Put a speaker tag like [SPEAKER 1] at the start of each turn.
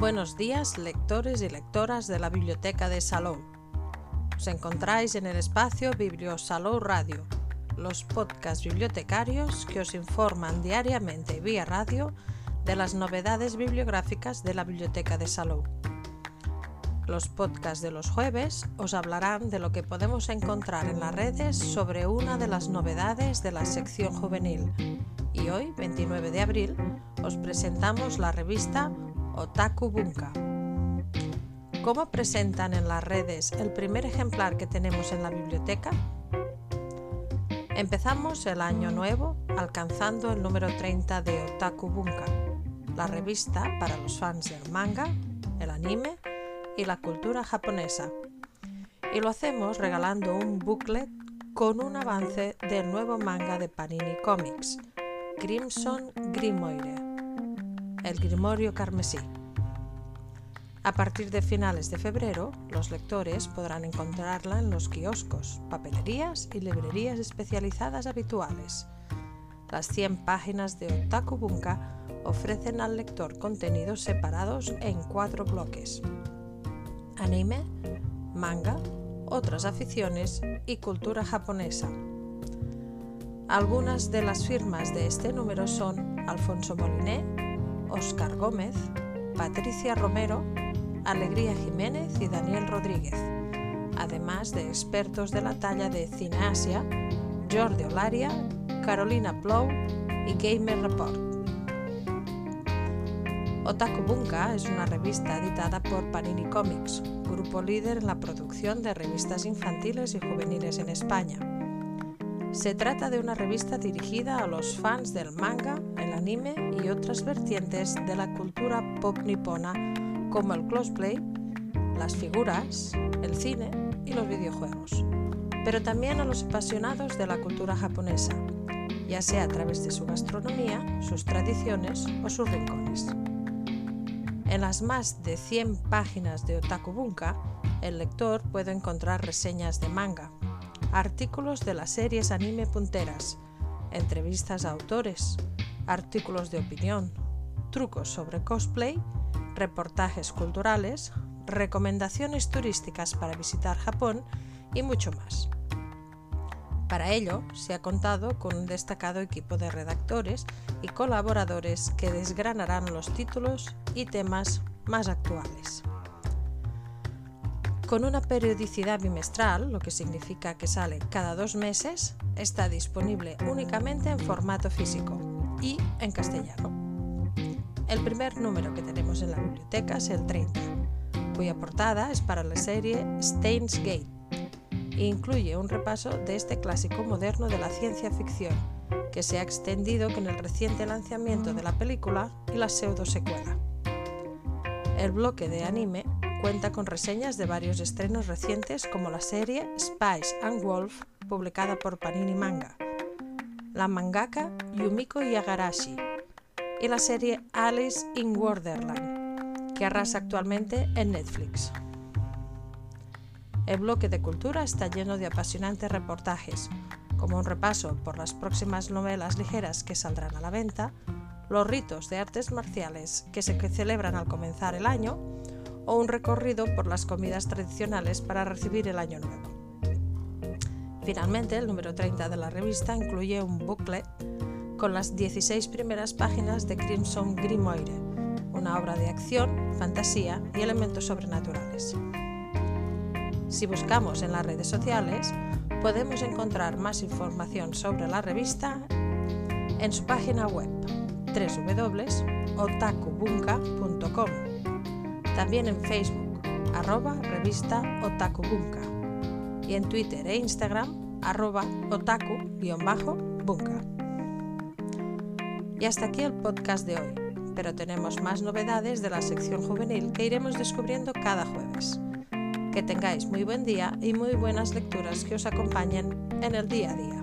[SPEAKER 1] Buenos días, lectores y lectoras de la Biblioteca de Salou. Os encontráis en el espacio Biblio Salou Radio, los podcasts bibliotecarios que os informan diariamente vía radio de las novedades bibliográficas de la Biblioteca de Salou. Los podcasts de los jueves os hablarán de lo que podemos encontrar en las redes sobre una de las novedades de la sección juvenil. Y hoy, 29 de abril, os presentamos la revista Otaku Bunka. ¿Cómo presentan en las redes el primer ejemplar que tenemos en la biblioteca? Empezamos el año nuevo alcanzando el número 30 de Otaku Bunka, la revista para los fans del manga, el anime y la cultura japonesa. Y lo hacemos regalando un booklet con un avance del nuevo manga de Panini Comics, Crimson Grimoire, el Grimorio Carmesí. A partir de finales de febrero, los lectores podrán encontrarla en los kioscos, papelerías y librerías especializadas habituales. Las 100 páginas de Otaku Bunka ofrecen al lector contenidos separados en cuatro bloques. Anime, manga, otras aficiones y cultura japonesa. Algunas de las firmas de este número son Alfonso Moliné, Oscar Gómez, Patricia Romero, Alegría Jiménez y Daniel Rodríguez, además de expertos de la talla de Cineasia, Jordi Olaria, Carolina Plow y Gamer Report. Otaku Bunka es una revista editada por Panini Comics, grupo líder en la producción de revistas infantiles y juveniles en España. Se trata de una revista dirigida a los fans del manga, el anime y otras vertientes de la cultura pop nipona como el cosplay, las figuras, el cine y los videojuegos, pero también a los apasionados de la cultura japonesa, ya sea a través de su gastronomía, sus tradiciones o sus rincones. En las más de 100 páginas de Otaku Bunka, el lector puede encontrar reseñas de manga, artículos de las series anime punteras, entrevistas a autores, artículos de opinión, trucos sobre cosplay reportajes culturales, recomendaciones turísticas para visitar Japón y mucho más. Para ello, se ha contado con un destacado equipo de redactores y colaboradores que desgranarán los títulos y temas más actuales. Con una periodicidad bimestral, lo que significa que sale cada dos meses, está disponible únicamente en formato físico y en castellano. El primer número que tenemos en la biblioteca es el 30, cuya portada es para la serie Steins Gate e incluye un repaso de este clásico moderno de la ciencia ficción, que se ha extendido con el reciente lanzamiento de la película y la pseudo secuela. El bloque de anime cuenta con reseñas de varios estrenos recientes como la serie Spice and Wolf, publicada por Panini Manga, la mangaka Yumiko Yagarashi, y la serie Alice in Wonderland, que arrasa actualmente en Netflix. El bloque de cultura está lleno de apasionantes reportajes, como un repaso por las próximas novelas ligeras que saldrán a la venta, los ritos de artes marciales que se celebran al comenzar el año, o un recorrido por las comidas tradicionales para recibir el año nuevo. Finalmente, el número 30 de la revista incluye un booklet con las 16 primeras páginas de Crimson Grimoire, una obra de acción, fantasía y elementos sobrenaturales. Si buscamos en las redes sociales, podemos encontrar más información sobre la revista en su página web www.otakubunka.com, también en Facebook, arroba revista otakubunka, y en Twitter e Instagram, arroba otaku-bunka. Y hasta aquí el podcast de hoy, pero tenemos más novedades de la sección juvenil que iremos descubriendo cada jueves. Que tengáis muy buen día y muy buenas lecturas que os acompañen en el día a día.